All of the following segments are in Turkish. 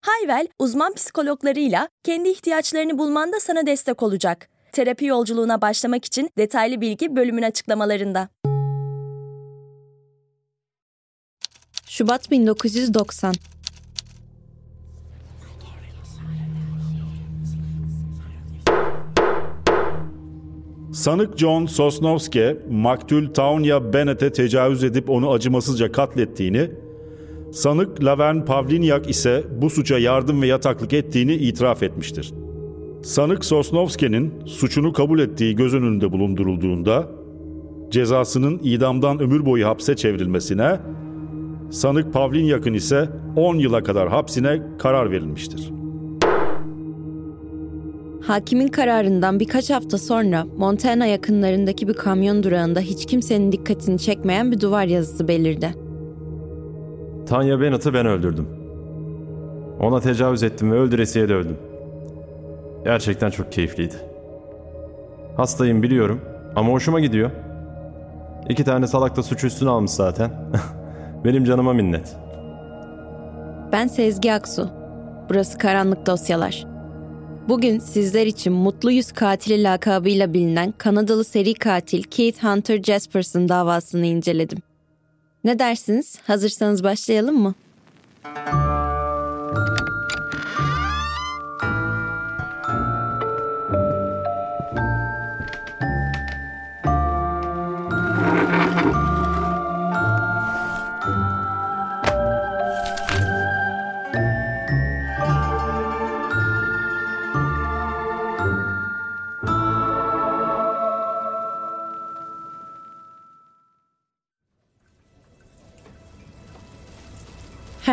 Hayvel, uzman psikologlarıyla kendi ihtiyaçlarını bulmanda sana destek olacak. Terapi yolculuğuna başlamak için detaylı bilgi bölümün açıklamalarında. Şubat 1990 Sanık John Sosnowski, maktul Taunia Bennett'e tecavüz edip onu acımasızca katlettiğini, sanık Laverne Pavlinyak ise bu suça yardım ve yataklık ettiğini itiraf etmiştir. Sanık Sosnowski'nin suçunu kabul ettiği göz önünde bulundurulduğunda, cezasının idamdan ömür boyu hapse çevrilmesine, sanık Pavlinyak'ın ise 10 yıla kadar hapsine karar verilmiştir. Hakimin kararından birkaç hafta sonra Montana yakınlarındaki bir kamyon durağında hiç kimsenin dikkatini çekmeyen bir duvar yazısı belirdi. Tanya Bennett'ı ben öldürdüm. Ona tecavüz ettim ve öldüresiye dövdüm. Gerçekten çok keyifliydi. Hastayım biliyorum ama hoşuma gidiyor. İki tane salak da suç üstüne almış zaten. Benim canıma minnet. Ben Sezgi Aksu. Burası Karanlık Dosyalar. Bugün sizler için Mutlu Yüz Katili lakabıyla bilinen Kanadalı seri katil Keith Hunter Jaspers'ın davasını inceledim. Ne dersiniz? Hazırsanız başlayalım mı?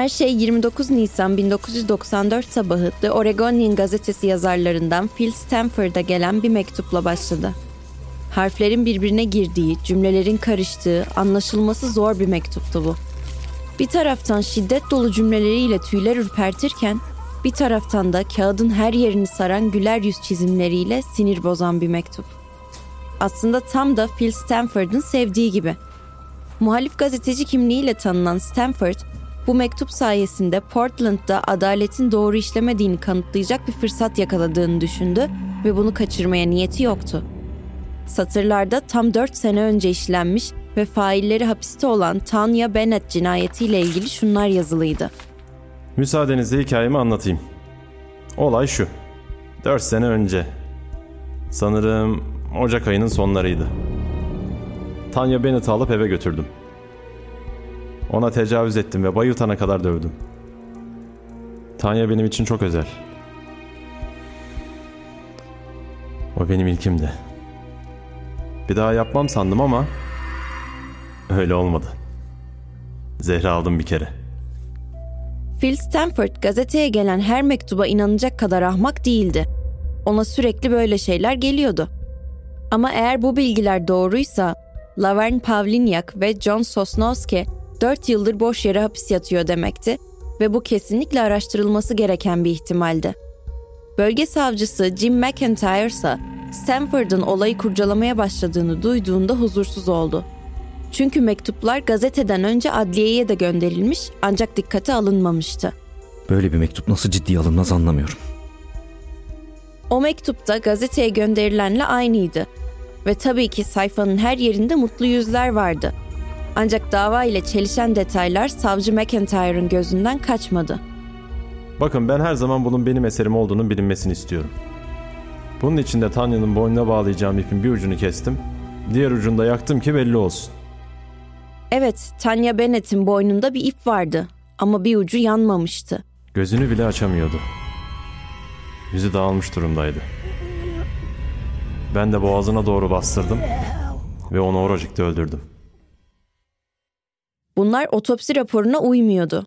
Her şey 29 Nisan 1994 sabahı The Oregonian gazetesi yazarlarından Phil Stanford'a gelen bir mektupla başladı. Harflerin birbirine girdiği, cümlelerin karıştığı, anlaşılması zor bir mektuptu bu. Bir taraftan şiddet dolu cümleleriyle tüyler ürpertirken, bir taraftan da kağıdın her yerini saran güler yüz çizimleriyle sinir bozan bir mektup. Aslında tam da Phil Stanford'ın sevdiği gibi. Muhalif gazeteci kimliğiyle tanınan Stanford, bu mektup sayesinde Portland'da adaletin doğru işlemediğini kanıtlayacak bir fırsat yakaladığını düşündü ve bunu kaçırmaya niyeti yoktu. Satırlarda tam 4 sene önce işlenmiş ve failleri hapiste olan Tanya Bennett cinayetiyle ilgili şunlar yazılıydı. Müsaadenizle hikayemi anlatayım. Olay şu. 4 sene önce. Sanırım Ocak ayının sonlarıydı. Tanya Bennett'i alıp eve götürdüm. Ona tecavüz ettim ve bayıltana kadar dövdüm. Tanya benim için çok özel. O benim ilkimdi. Bir daha yapmam sandım ama öyle olmadı. Zehra aldım bir kere. Phil Stanford gazeteye gelen her mektuba inanacak kadar ahmak değildi. Ona sürekli böyle şeyler geliyordu. Ama eğer bu bilgiler doğruysa Laverne Pavlinyak ve John Sosnowski 4 yıldır boş yere hapis yatıyor demekti ve bu kesinlikle araştırılması gereken bir ihtimaldi. Bölge savcısı Jim McIntyre ise Stanford'ın olayı kurcalamaya başladığını duyduğunda huzursuz oldu. Çünkü mektuplar gazeteden önce adliyeye de gönderilmiş ancak dikkate alınmamıştı. Böyle bir mektup nasıl ciddiye alınmaz anlamıyorum. O mektupta gazeteye gönderilenle aynıydı. Ve tabii ki sayfanın her yerinde mutlu yüzler vardı. Ancak dava ile çelişen detaylar savcı McIntyre'ın gözünden kaçmadı. Bakın ben her zaman bunun benim eserim olduğunu bilinmesini istiyorum. Bunun için de Tanya'nın boynuna bağlayacağım ipin bir ucunu kestim. Diğer ucunda yaktım ki belli olsun. Evet, Tanya Bennett'in boynunda bir ip vardı ama bir ucu yanmamıştı. Gözünü bile açamıyordu. Yüzü dağılmış durumdaydı. Ben de boğazına doğru bastırdım ve onu oracıkta öldürdüm. Bunlar otopsi raporuna uymuyordu.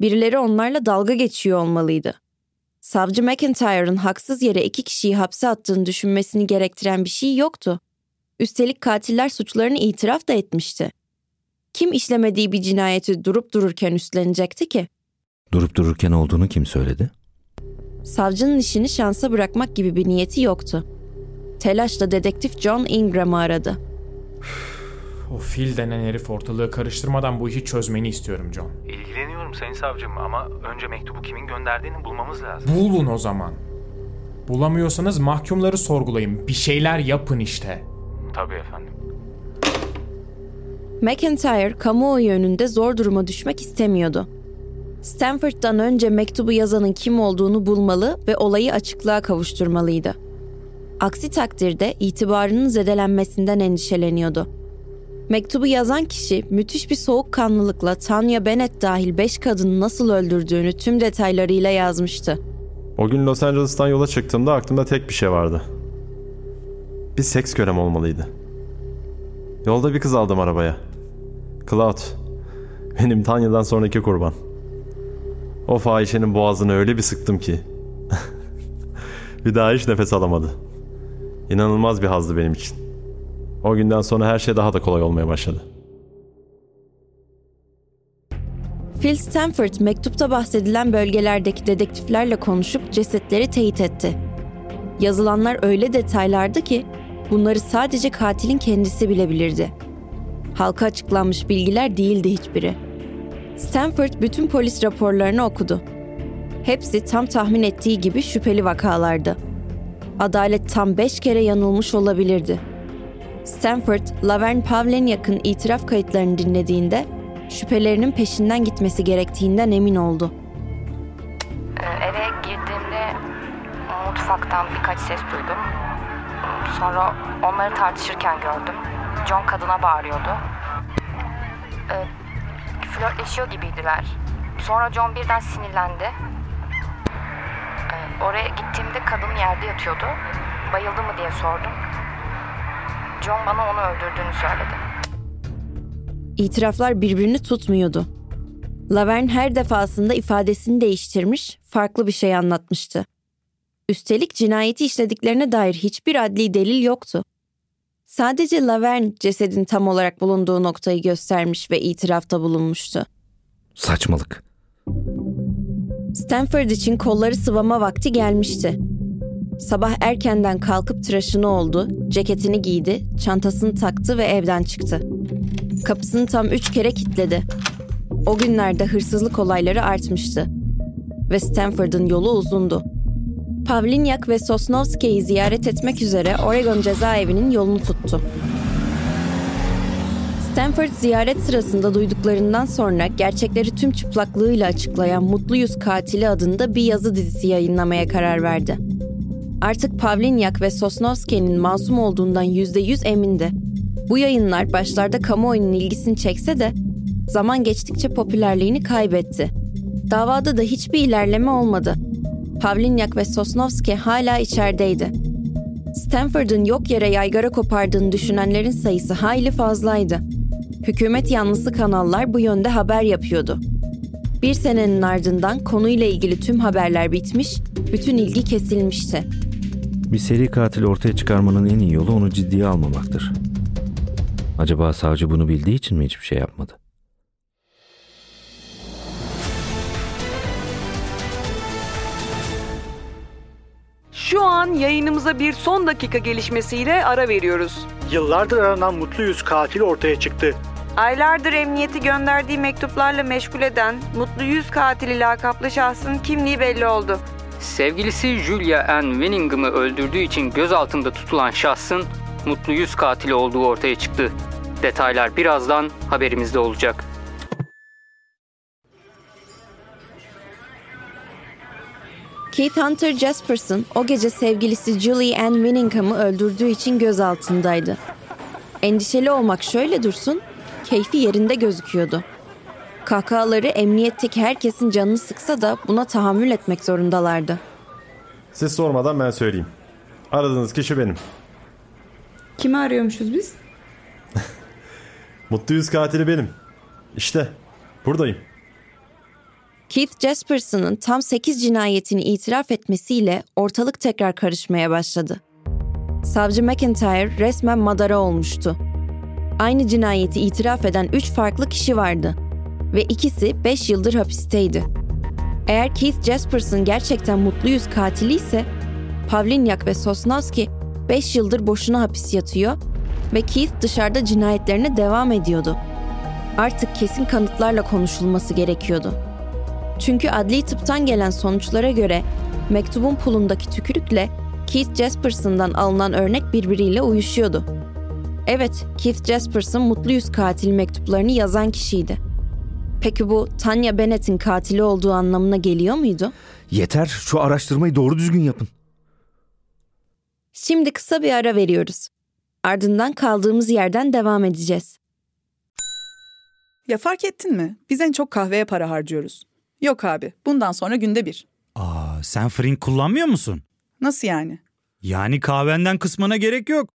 Birileri onlarla dalga geçiyor olmalıydı. Savcı McIntyre'ın haksız yere iki kişiyi hapse attığını düşünmesini gerektiren bir şey yoktu. Üstelik katiller suçlarını itiraf da etmişti. Kim işlemediği bir cinayeti durup dururken üstlenecekti ki? Durup dururken olduğunu kim söyledi? Savcının işini şansa bırakmak gibi bir niyeti yoktu. Telaşla dedektif John Ingram'ı aradı. O fil denen herif ortalığı karıştırmadan bu işi çözmeni istiyorum John. İlgileniyorum sayın savcım ama önce mektubu kimin gönderdiğini bulmamız lazım. Bulun o zaman. Bulamıyorsanız mahkumları sorgulayın. Bir şeyler yapın işte. Tabii efendim. McIntyre kamuoyu önünde zor duruma düşmek istemiyordu. Stanford'dan önce mektubu yazanın kim olduğunu bulmalı ve olayı açıklığa kavuşturmalıydı. Aksi takdirde itibarının zedelenmesinden endişeleniyordu. Mektubu yazan kişi müthiş bir soğukkanlılıkla Tanya Bennett dahil beş kadını nasıl öldürdüğünü tüm detaylarıyla yazmıştı. O gün Los Angeles'tan yola çıktığımda aklımda tek bir şey vardı. Bir seks körem olmalıydı. Yolda bir kız aldım arabaya. Cloud. Benim Tanya'dan sonraki kurban. O fahişenin boğazını öyle bir sıktım ki. bir daha hiç nefes alamadı. İnanılmaz bir hazdı benim için. O günden sonra her şey daha da kolay olmaya başladı. Phil Stanford mektupta bahsedilen bölgelerdeki dedektiflerle konuşup cesetleri teyit etti. Yazılanlar öyle detaylardı ki bunları sadece katilin kendisi bilebilirdi. Halka açıklanmış bilgiler değildi hiçbiri. Stanford bütün polis raporlarını okudu. Hepsi tam tahmin ettiği gibi şüpheli vakalardı. Adalet tam beş kere yanılmış olabilirdi. Stanford, Laverne Pavlenyak'ın itiraf kayıtlarını dinlediğinde şüphelerinin peşinden gitmesi gerektiğinden emin oldu. Ee, Eve girdiğimde mutfaktan birkaç ses duydum. Sonra onları tartışırken gördüm. John kadına bağırıyordu. Ee, flörtleşiyor gibiydiler. Sonra John birden sinirlendi. Ee, oraya gittiğimde kadın yerde yatıyordu. Bayıldı mı diye sordum. John bana onu öldürdüğünü söyledi. İtiraflar birbirini tutmuyordu. Laverne her defasında ifadesini değiştirmiş, farklı bir şey anlatmıştı. Üstelik cinayeti işlediklerine dair hiçbir adli delil yoktu. Sadece Laverne cesedin tam olarak bulunduğu noktayı göstermiş ve itirafta bulunmuştu. Saçmalık. Stanford için kolları sıvama vakti gelmişti. Sabah erkenden kalkıp tıraşını oldu, ceketini giydi, çantasını taktı ve evden çıktı. Kapısını tam üç kere kilitledi. O günlerde hırsızlık olayları artmıştı. Ve Stanford'ın yolu uzundu. Pavlinyak ve Sosnovski'yi ziyaret etmek üzere Oregon cezaevinin yolunu tuttu. Stanford ziyaret sırasında duyduklarından sonra gerçekleri tüm çıplaklığıyla açıklayan Mutlu Yüz Katili adında bir yazı dizisi yayınlamaya karar verdi. Artık Pavlinyak ve Sosnovski'nin masum olduğundan %100 emindi. Bu yayınlar başlarda kamuoyunun ilgisini çekse de zaman geçtikçe popülerliğini kaybetti. Davada da hiçbir ilerleme olmadı. Pavlinyak ve Sosnovski hala içerideydi. Stanford'ın yok yere yaygara kopardığını düşünenlerin sayısı hayli fazlaydı. Hükümet yanlısı kanallar bu yönde haber yapıyordu. Bir senenin ardından konuyla ilgili tüm haberler bitmiş, bütün ilgi kesilmişti. Bir seri katil ortaya çıkarmanın en iyi yolu onu ciddiye almamaktır. Acaba savcı bunu bildiği için mi hiçbir şey yapmadı? Şu an yayınımıza bir son dakika gelişmesiyle ara veriyoruz. Yıllardır aranan mutlu yüz katil ortaya çıktı. Aylardır emniyeti gönderdiği mektuplarla meşgul eden Mutlu Yüz katili lakaplı şahsın kimliği belli oldu. Sevgilisi Julia Ann Winningham'ı öldürdüğü için gözaltında tutulan şahsın Mutlu Yüz katili olduğu ortaya çıktı. Detaylar birazdan haberimizde olacak. Keith Hunter Jasperson o gece sevgilisi Julie Ann Winningham'ı öldürdüğü için gözaltındaydı. Endişeli olmak şöyle dursun, keyfi yerinde gözüküyordu. Kahkahaları emniyetteki herkesin canını sıksa da buna tahammül etmek zorundalardı. Siz sormadan ben söyleyeyim. Aradığınız kişi benim. Kimi arıyormuşuz biz? Mutlu yüz katili benim. İşte buradayım. Keith Jasperson'ın tam 8 cinayetini itiraf etmesiyle ortalık tekrar karışmaya başladı. Savcı McIntyre resmen madara olmuştu. Aynı cinayeti itiraf eden 3 farklı kişi vardı ve ikisi 5 yıldır hapisteydi. Eğer Keith Jasperson gerçekten mutlu yüz katili ise Pavlinyak ve Sosnowski 5 yıldır boşuna hapis yatıyor ve Keith dışarıda cinayetlerine devam ediyordu. Artık kesin kanıtlarla konuşulması gerekiyordu. Çünkü adli tıptan gelen sonuçlara göre mektubun pulundaki tükürükle Keith Jasperson'dan alınan örnek birbiriyle uyuşuyordu. Evet, Keith Jasperson mutlu yüz katil mektuplarını yazan kişiydi. Peki bu Tanya Bennett'in katili olduğu anlamına geliyor muydu? Yeter şu araştırmayı doğru düzgün yapın. Şimdi kısa bir ara veriyoruz. Ardından kaldığımız yerden devam edeceğiz. Ya fark ettin mi? Biz en çok kahveye para harcıyoruz. Yok abi, bundan sonra günde bir. Aa, sen Frink kullanmıyor musun? Nasıl yani? Yani kahvenden kısmına gerek yok.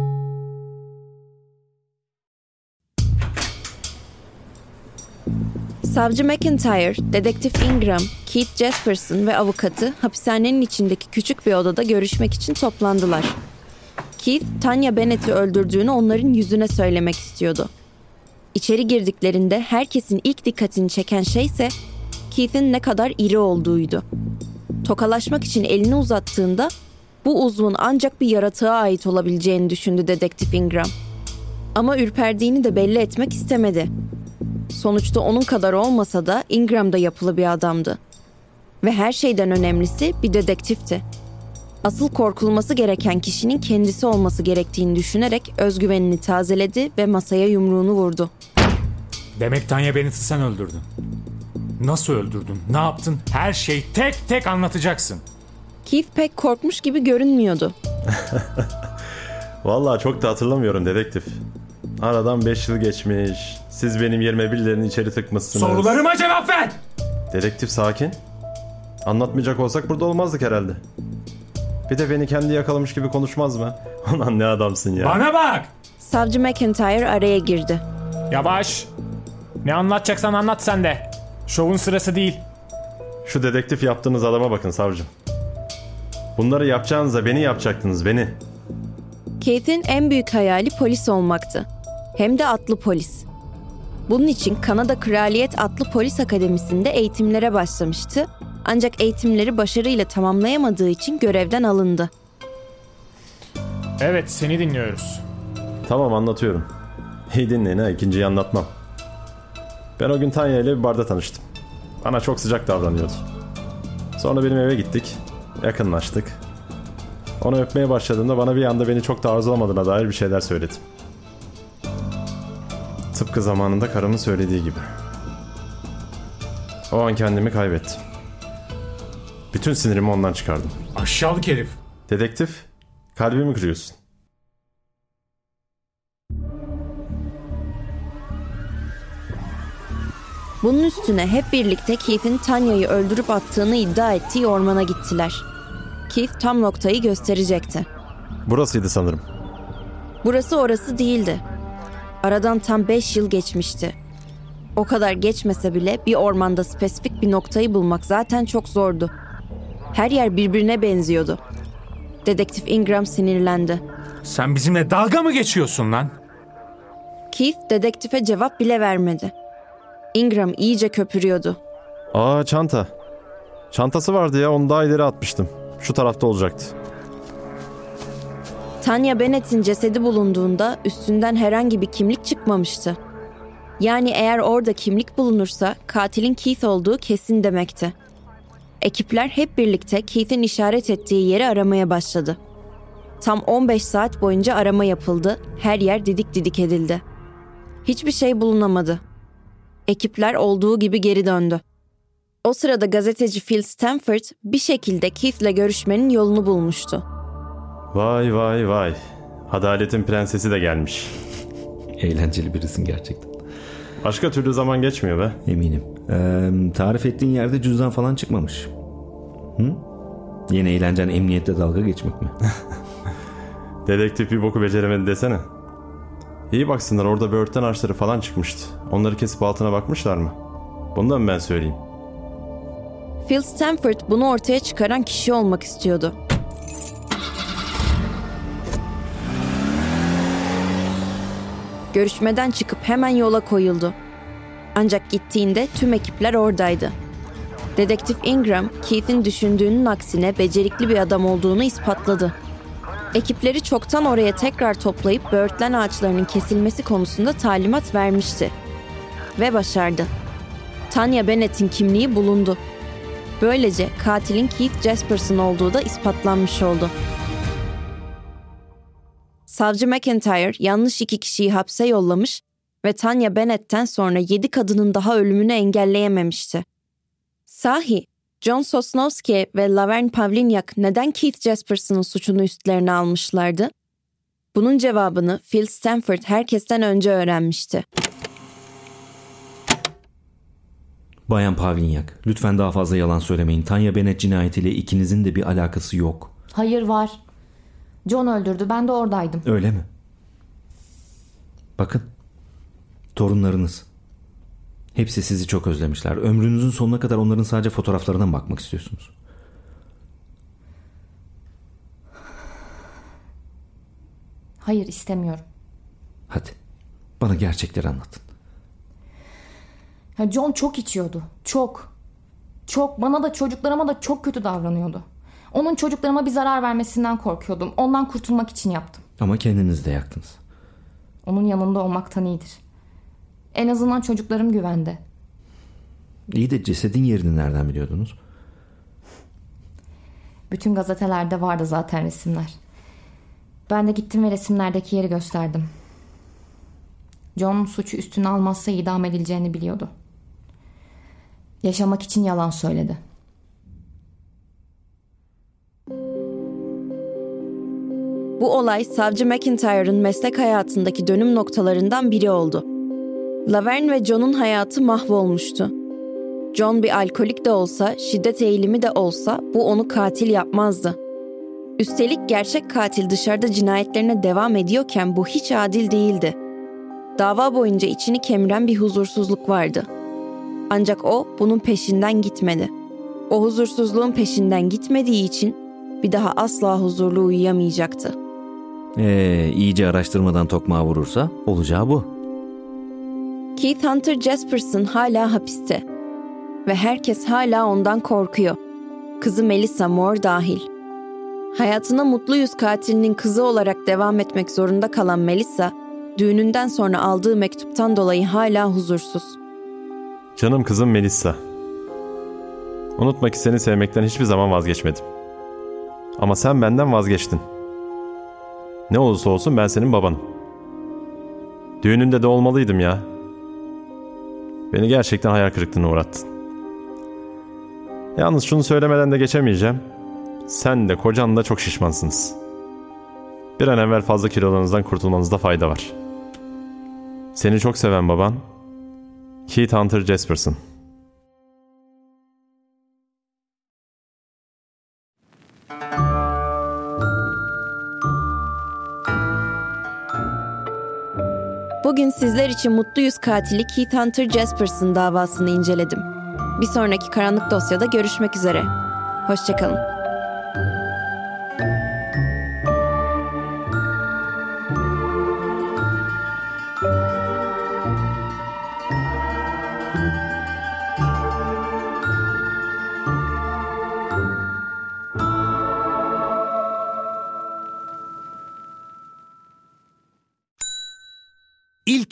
Savcı McIntyre, dedektif Ingram, Keith Jasperson ve avukatı hapishanenin içindeki küçük bir odada görüşmek için toplandılar. Keith, Tanya Bennett'i öldürdüğünü onların yüzüne söylemek istiyordu. İçeri girdiklerinde herkesin ilk dikkatini çeken şey ise Keith'in ne kadar iri olduğuydu. Tokalaşmak için elini uzattığında bu uzvun ancak bir yaratığa ait olabileceğini düşündü dedektif Ingram. Ama ürperdiğini de belli etmek istemedi. Sonuçta onun kadar olmasa da Ingram da yapılı bir adamdı. Ve her şeyden önemlisi bir dedektifti. Asıl korkulması gereken kişinin kendisi olması gerektiğini düşünerek özgüvenini tazeledi ve masaya yumruğunu vurdu. Demek Tanya Bennett'i sen öldürdün. Nasıl öldürdün? Ne yaptın? Her şeyi tek tek anlatacaksın. Keith pek korkmuş gibi görünmüyordu. Vallahi çok da hatırlamıyorum dedektif. Aradan 5 yıl geçmiş. Siz benim yerime birilerini içeri tıkmışsınız. Sorularıma cevap ver! Dedektif sakin. Anlatmayacak olsak burada olmazdık herhalde. Bir de beni kendi yakalamış gibi konuşmaz mı? Ulan ne adamsın ya. Bana bak! Savcı McIntyre araya girdi. Yavaş! Ne anlatacaksan anlat sen de. Şovun sırası değil. Şu dedektif yaptığınız adama bakın savcım. Bunları yapacağınıza beni yapacaktınız beni. Keith'in en büyük hayali polis olmaktı. Hem de atlı polis. Bunun için Kanada Kraliyet Atlı Polis Akademisi'nde eğitimlere başlamıştı. Ancak eğitimleri başarıyla tamamlayamadığı için görevden alındı. Evet seni dinliyoruz. Tamam anlatıyorum. İyi dinleyin ha ikinciyi anlatmam. Ben o gün Tanya ile bir barda tanıştım. Bana çok sıcak davranıyordu. Sonra benim eve gittik. Yakınlaştık. Onu öpmeye başladığımda bana bir anda beni çok da arzulamadığına dair bir şeyler söyledi. Tıpkı zamanında karımın söylediği gibi. O an kendimi kaybettim. Bütün sinirimi ondan çıkardım. Aşağılık herif. Dedektif, kalbimi kırıyorsun. Bunun üstüne hep birlikte Keith'in Tanya'yı öldürüp attığını iddia ettiği ormana gittiler. Keith tam noktayı gösterecekti. Burasıydı sanırım. Burası orası değildi. Aradan tam 5 yıl geçmişti. O kadar geçmese bile bir ormanda spesifik bir noktayı bulmak zaten çok zordu. Her yer birbirine benziyordu. Dedektif Ingram sinirlendi. Sen bizimle dalga mı geçiyorsun lan? Keith dedektife cevap bile vermedi. Ingram iyice köpürüyordu. Aa çanta. Çantası vardı ya onu daha ileri atmıştım. Şu tarafta olacaktı. Tanya Bennett'in cesedi bulunduğunda üstünden herhangi bir kimlik çıkmamıştı. Yani eğer orada kimlik bulunursa katilin Keith olduğu kesin demekti. Ekipler hep birlikte Keith'in işaret ettiği yeri aramaya başladı. Tam 15 saat boyunca arama yapıldı, her yer didik didik edildi. Hiçbir şey bulunamadı. Ekipler olduğu gibi geri döndü. O sırada gazeteci Phil Stanford bir şekilde Keith'le görüşmenin yolunu bulmuştu. Vay vay vay. Adaletin prensesi de gelmiş. Eğlenceli birisin gerçekten. Başka türlü zaman geçmiyor be. Eminim. Ee, tarif ettiğin yerde cüzdan falan çıkmamış. Hı? Yine eğlencen emniyette dalga geçmek mi? Dedektif bir boku beceremedi desene. İyi baksınlar orada böğürtlen ağaçları falan çıkmıştı. Onları kesip altına bakmışlar mı? Bundan ben söyleyeyim. Phil Stanford bunu ortaya çıkaran kişi olmak istiyordu. Görüşmeden çıkıp hemen yola koyuldu. Ancak gittiğinde tüm ekipler oradaydı. Dedektif Ingram, Keith'in düşündüğünün aksine becerikli bir adam olduğunu ispatladı. Ekipleri çoktan oraya tekrar toplayıp böğürtlen ağaçlarının kesilmesi konusunda talimat vermişti. Ve başardı. Tanya Bennett'in kimliği bulundu. Böylece katilin Keith Jasperson olduğu da ispatlanmış oldu. Savcı McIntyre yanlış iki kişiyi hapse yollamış ve Tanya Bennett'ten sonra yedi kadının daha ölümünü engelleyememişti. Sahi, John Sosnowski ve Laverne Pavlinyak neden Keith Jasperson'ın suçunu üstlerine almışlardı? Bunun cevabını Phil Stanford herkesten önce öğrenmişti. Bayan Pavlinyak, lütfen daha fazla yalan söylemeyin. Tanya Bennett cinayetiyle ikinizin de bir alakası yok. Hayır var. John öldürdü. Ben de oradaydım. Öyle mi? Bakın. Torunlarınız. Hepsi sizi çok özlemişler. Ömrünüzün sonuna kadar onların sadece fotoğraflarına mı bakmak istiyorsunuz? Hayır istemiyorum. Hadi. Bana gerçekleri anlatın. Ya John çok içiyordu. Çok. Çok. Bana da çocuklarıma da çok kötü davranıyordu. Onun çocuklarıma bir zarar vermesinden korkuyordum. Ondan kurtulmak için yaptım. Ama kendiniz de yaktınız. Onun yanında olmaktan iyidir. En azından çocuklarım güvende. İyi de cesedin yerini nereden biliyordunuz? Bütün gazetelerde vardı zaten resimler. Ben de gittim ve resimlerdeki yeri gösterdim. John suçu üstüne almazsa idam edileceğini biliyordu. Yaşamak için yalan söyledi. Bu olay savcı McIntyre'ın meslek hayatındaki dönüm noktalarından biri oldu. Laverne ve John'un hayatı mahvolmuştu. John bir alkolik de olsa, şiddet eğilimi de olsa bu onu katil yapmazdı. Üstelik gerçek katil dışarıda cinayetlerine devam ediyorken bu hiç adil değildi. Dava boyunca içini kemiren bir huzursuzluk vardı. Ancak o bunun peşinden gitmedi. O huzursuzluğun peşinden gitmediği için bir daha asla huzurlu uyuyamayacaktı. Ee, iyice araştırmadan tokmağa vurursa olacağı bu. Keith Hunter Jasperson hala hapiste. Ve herkes hala ondan korkuyor. Kızı Melissa Moore dahil. Hayatına mutlu yüz katilinin kızı olarak devam etmek zorunda kalan Melissa, düğününden sonra aldığı mektuptan dolayı hala huzursuz. Canım kızım Melissa. Unutma ki seni sevmekten hiçbir zaman vazgeçmedim. Ama sen benden vazgeçtin. Ne olursa olsun ben senin babanım. Düğününde de olmalıydım ya. Beni gerçekten hayal kırıklığına uğrattın. Yalnız şunu söylemeden de geçemeyeceğim. Sen de kocan da çok şişmansınız. Bir an evvel fazla kilolarınızdan kurtulmanızda fayda var. Seni çok seven baban Keith Hunter Jasperson. Bugün sizler için mutlu yüz katili Keith Hunter Jasperson davasını inceledim. Bir sonraki karanlık dosyada görüşmek üzere. Hoşçakalın.